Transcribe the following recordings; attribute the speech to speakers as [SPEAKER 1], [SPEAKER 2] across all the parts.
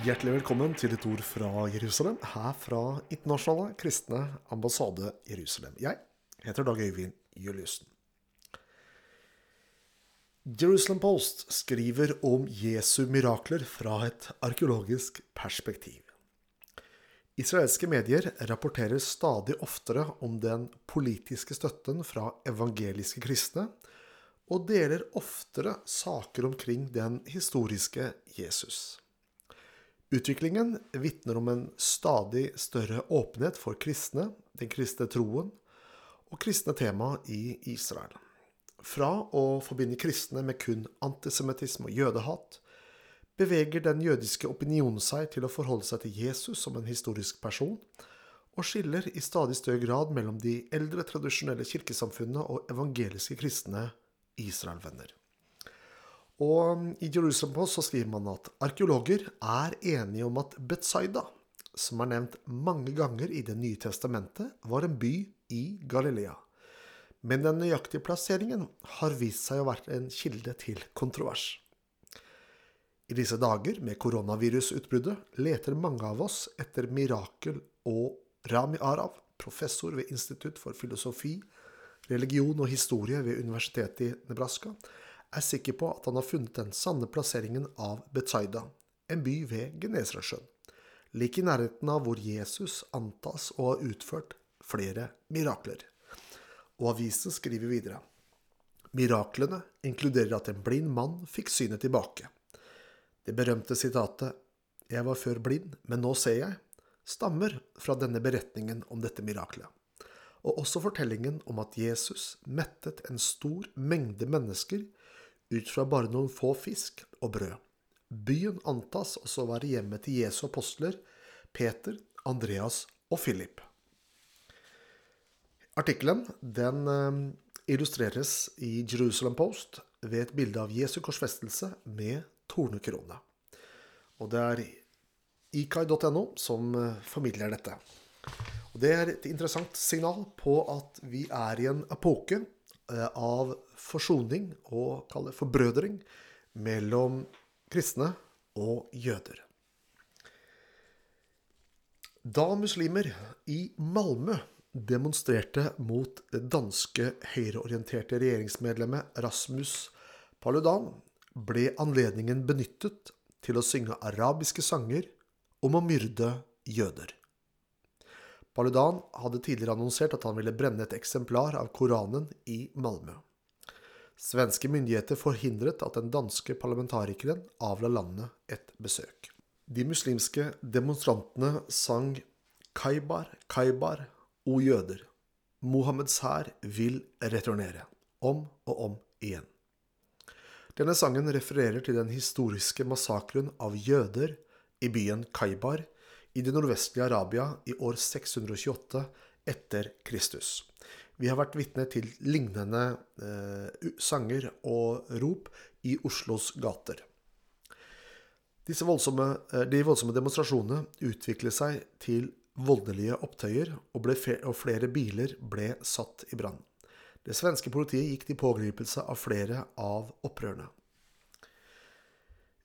[SPEAKER 1] Hjertelig velkommen til et ord fra Jerusalem, her fra Internasjonale kristne ambassade Jerusalem. Jeg heter Dag Øyvind Juliussen. Jerusalem Post skriver om Jesu mirakler fra et arkeologisk perspektiv. Israelske medier rapporterer stadig oftere om den politiske støtten fra evangeliske kristne, og deler oftere saker omkring den historiske Jesus. Utviklingen vitner om en stadig større åpenhet for kristne, den kristne troen og kristne tema i Israel. Fra å forbinde kristne med kun antisemittisme og jødehat, beveger den jødiske opinionen seg til å forholde seg til Jesus som en historisk person, og skiller i stadig større grad mellom de eldre, tradisjonelle kirkesamfunnene og evangeliske kristne Israel-venner. Og i Jerusalem Post så skriver man at arkeologer er enige om at Betzaida, som er nevnt mange ganger i Det nye testamentet, var en by i Galilea. Men den nøyaktige plasseringen har vist seg å være en kilde til kontrovers. I disse dager med koronavirusutbruddet leter mange av oss etter mirakel, og Rami Arav, professor ved Institutt for filosofi, religion og historie ved Universitetet i Nebraska, er sikker på at han har funnet den sanne plasseringen av Betzaida, en by ved Genesaretsjøen, like i nærheten av hvor Jesus antas å ha utført flere mirakler. Og avisen skriver videre. Miraklene inkluderer at en blind mann fikk synet tilbake. Det berømte sitatet 'Jeg var før blind, men nå ser jeg' stammer fra denne beretningen om dette miraklet og også fortellingen om at Jesus mettet en stor mengde mennesker ut fra bare noen få fisk og brød. Byen antas også å være hjemmet til Jesu apostler Peter, Andreas og Philip. Artikkelen eh, illustreres i Jerusalem Post ved et bilde av Jesu korsfestelse med tornekrone. Og det er ikai.no som eh, formidler dette. Og Det er et interessant signal på at vi er i en epoke av forsoning og kall forbrødring mellom kristne og jøder. Da muslimer i Malmö demonstrerte mot det danske høyreorienterte regjeringsmedlemmet Rasmus Paludan, ble anledningen benyttet til å synge arabiske sanger om å myrde jøder. Paludan hadde tidligere annonsert at han ville brenne et eksemplar av Koranen i Malmö. Svenske myndigheter forhindret at den danske parlamentarikeren avla landet et besøk. De muslimske demonstrantene sang Kaibar, Kaibar, o jøder. Mohammeds hær vil returnere. Om og om igjen. Denne sangen refererer til den historiske massakren av jøder i byen Kaibar i det nordvestlige Arabia i år 628 etter Kristus. Vi har vært vitne til lignende eh, sanger og rop i Oslos gater. Voldsomme, eh, de voldsomme demonstrasjonene utviklet seg til voldelige opptøyer, og, ble, og flere biler ble satt i brann. Det svenske politiet gikk til pågripelse av flere av opprørene.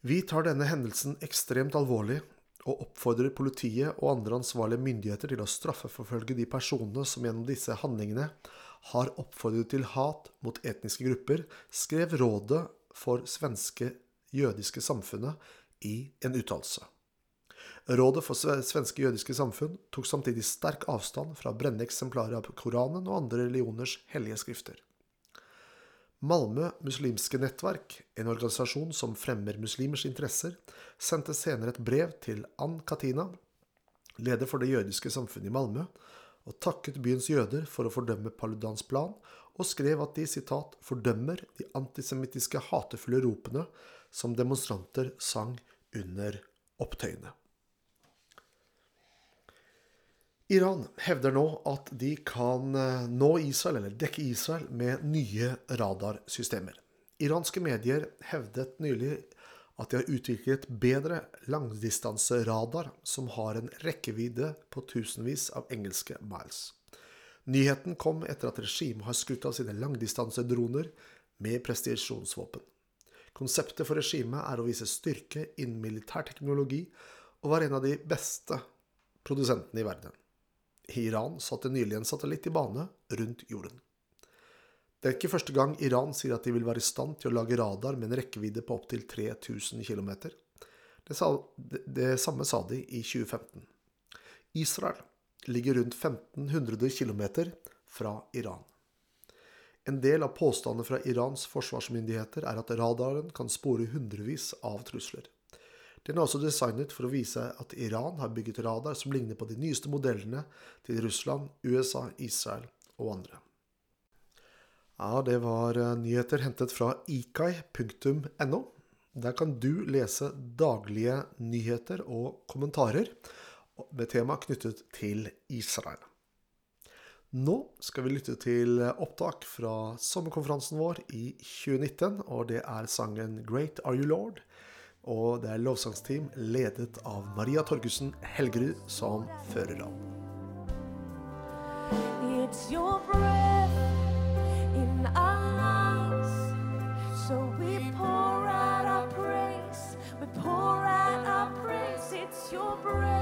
[SPEAKER 1] Vi tar denne hendelsen ekstremt alvorlig og oppfordrer politiet og andre ansvarlige myndigheter til å straffeforfølge de personene som gjennom disse handlingene har oppfordret til hat mot etniske grupper, skrev Rådet for svenske jødiske samfunnet i en uttalelse. Rådet for svenske jødiske samfunn tok samtidig sterk avstand fra å eksemplarer av Koranen og andre religioners hellige skrifter. Malmö muslimske nettverk, en organisasjon som fremmer muslimers interesser, sendte senere et brev til Ann Katina, leder for det jødiske samfunnet i Malmö, og takket byens jøder for å fordømme Paludans plan, og skrev at de citat, 'fordømmer de antisemittiske hatefulle ropene som demonstranter sang under opptøyene'. Iran hevder nå at de kan eh, nå Israel, eller dekke Israel, med nye radarsystemer. Iranske medier hevdet nylig at de har utviklet bedre langdistanseradar som har en rekkevidde på tusenvis av engelske miles. Nyheten kom etter at regimet har skutt av sine langdistansedroner med prestisjonsvåpen. Konseptet for regimet er å vise styrke innen militær teknologi og være en av de beste produsentene i verden. Iran satte nylig en satellitt i bane rundt jorden. Det er ikke første gang Iran sier at de vil være i stand til å lage radar med en rekkevidde på opptil 3000 km. Det, det, samme sa de i 2015. Israel ligger rundt 1500 km fra Iran. En del av påstandene fra Irans forsvarsmyndigheter er at radaren kan spore hundrevis av trusler. Den er også designet for å vise at Iran har bygget radar som ligner på de nyeste modellene til Russland, USA, Israel og andre. Ja, det var eh, nyheter hentet fra ikai.no. Der kan du lese daglige nyheter og kommentarer med tema knyttet til Israel. Nå skal vi lytte til opptak fra sommerkonferansen vår i 2019, og det er sangen 'Great Are You Lord'. Og det er lovsangsteam ledet av Maria Torgussen Helgerud som fører an. Your breath.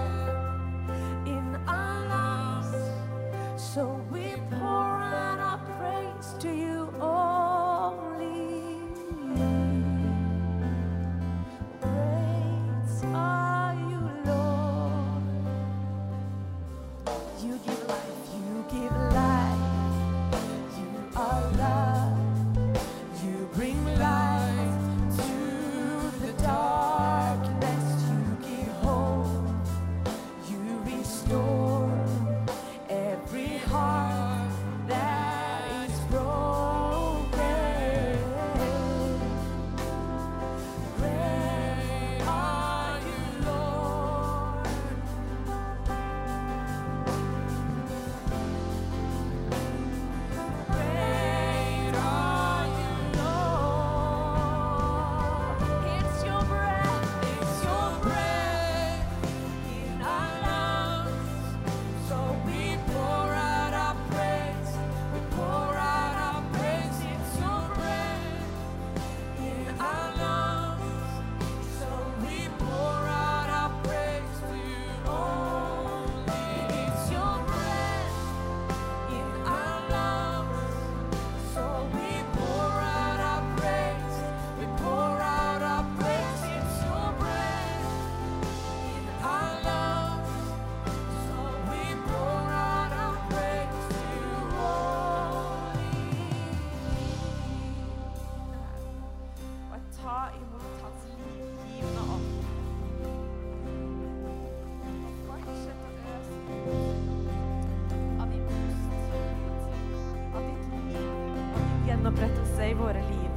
[SPEAKER 2] Gjenopprettelse i våre liv.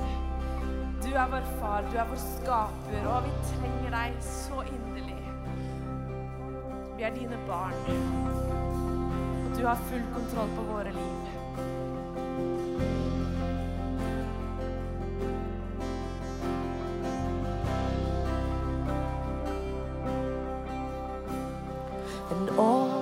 [SPEAKER 2] Du er vår far, du er vår skaper, og vi trenger deg så inderlig. Vi er dine barn, og du har full kontroll på våre liv.
[SPEAKER 3] and all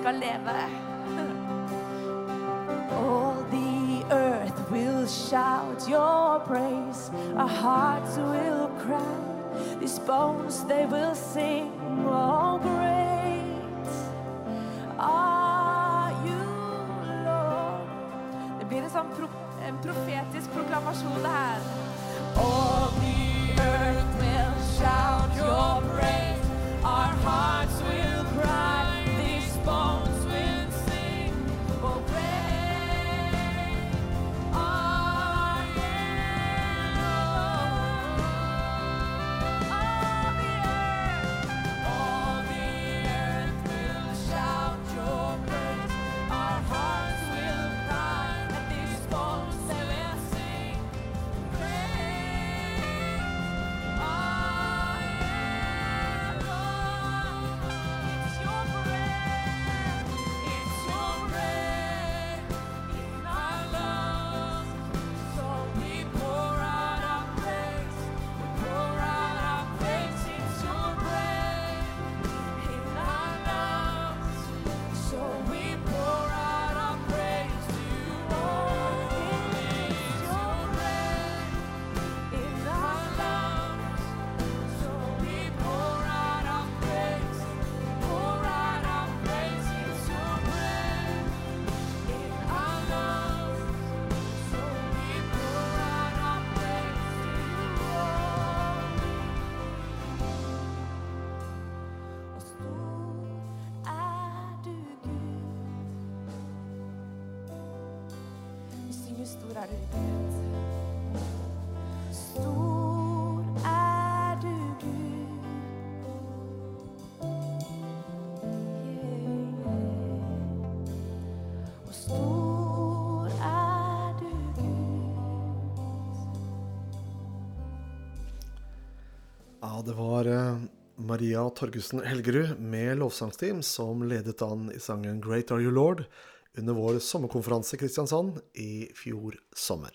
[SPEAKER 2] skal leve.
[SPEAKER 3] All the earth will shout your praise. Our hearts will cry. These bones they will sing. Oh, great are you, Lord.
[SPEAKER 2] Det blir en sånn pro en profetisk proklamasjon det her. Er du, Gud.
[SPEAKER 3] Stor er du, Gud. Og stor er du, Gud.
[SPEAKER 1] Ja, det var eh, Maria Torgussen Helgerud med lovsangsteam som ledet an i sangen 'Great Are You Lord' under vår sommerkonferanse Kristiansand i fjor sommer.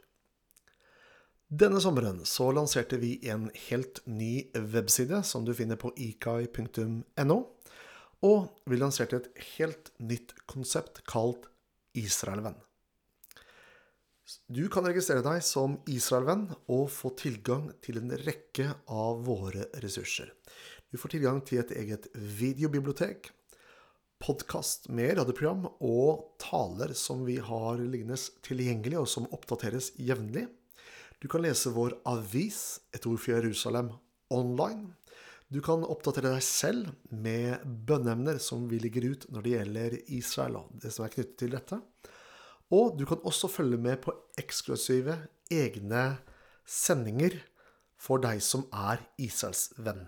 [SPEAKER 1] Denne sommeren så lanserte vi en helt ny webside som du finner på ikai.no, og vi lanserte et helt nytt konsept kalt Israelvenn. Du kan registrere deg som Israelvenn og få tilgang til en rekke av våre ressurser. Du får tilgang til et eget videobibliotek, podkast med radioprogram og taler som vi har liggende tilgjengelig, og som oppdateres jevnlig. Du kan lese vår avis, Et ord for Jerusalem, online. Du kan oppdatere deg selv med bønneemner som vi ligger ut når det gjelder Israel og det som er knyttet til dette. Og du kan også følge med på eksklusive egne sendinger for deg som er Israels venn.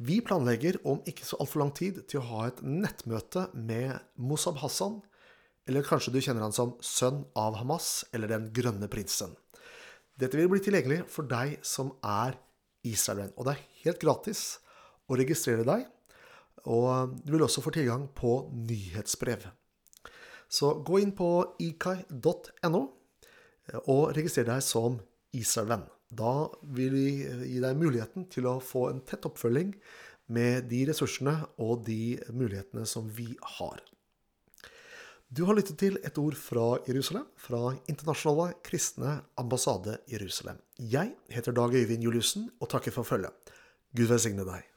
[SPEAKER 1] Vi planlegger om ikke så altfor lang tid til å ha et nettmøte med Mossab Hassan, eller kanskje du kjenner han som sønn av Hamas, eller Den grønne prinsen. Dette vil bli tilgjengelig for deg som er Israel-venn, og det er helt gratis å registrere deg. Og du vil også få tilgang på nyhetsbrev. Så gå inn på ikai.no og registrer deg som Israel-venn. Da vil vi gi deg muligheten til å få en tett oppfølging med de ressursene og de mulighetene som vi har. Du har lyttet til et ord fra Jerusalem, fra Internasjonale kristne ambassade Jerusalem. Jeg heter Dag Øyvind Juliussen og takker for følget. Gud velsigne deg.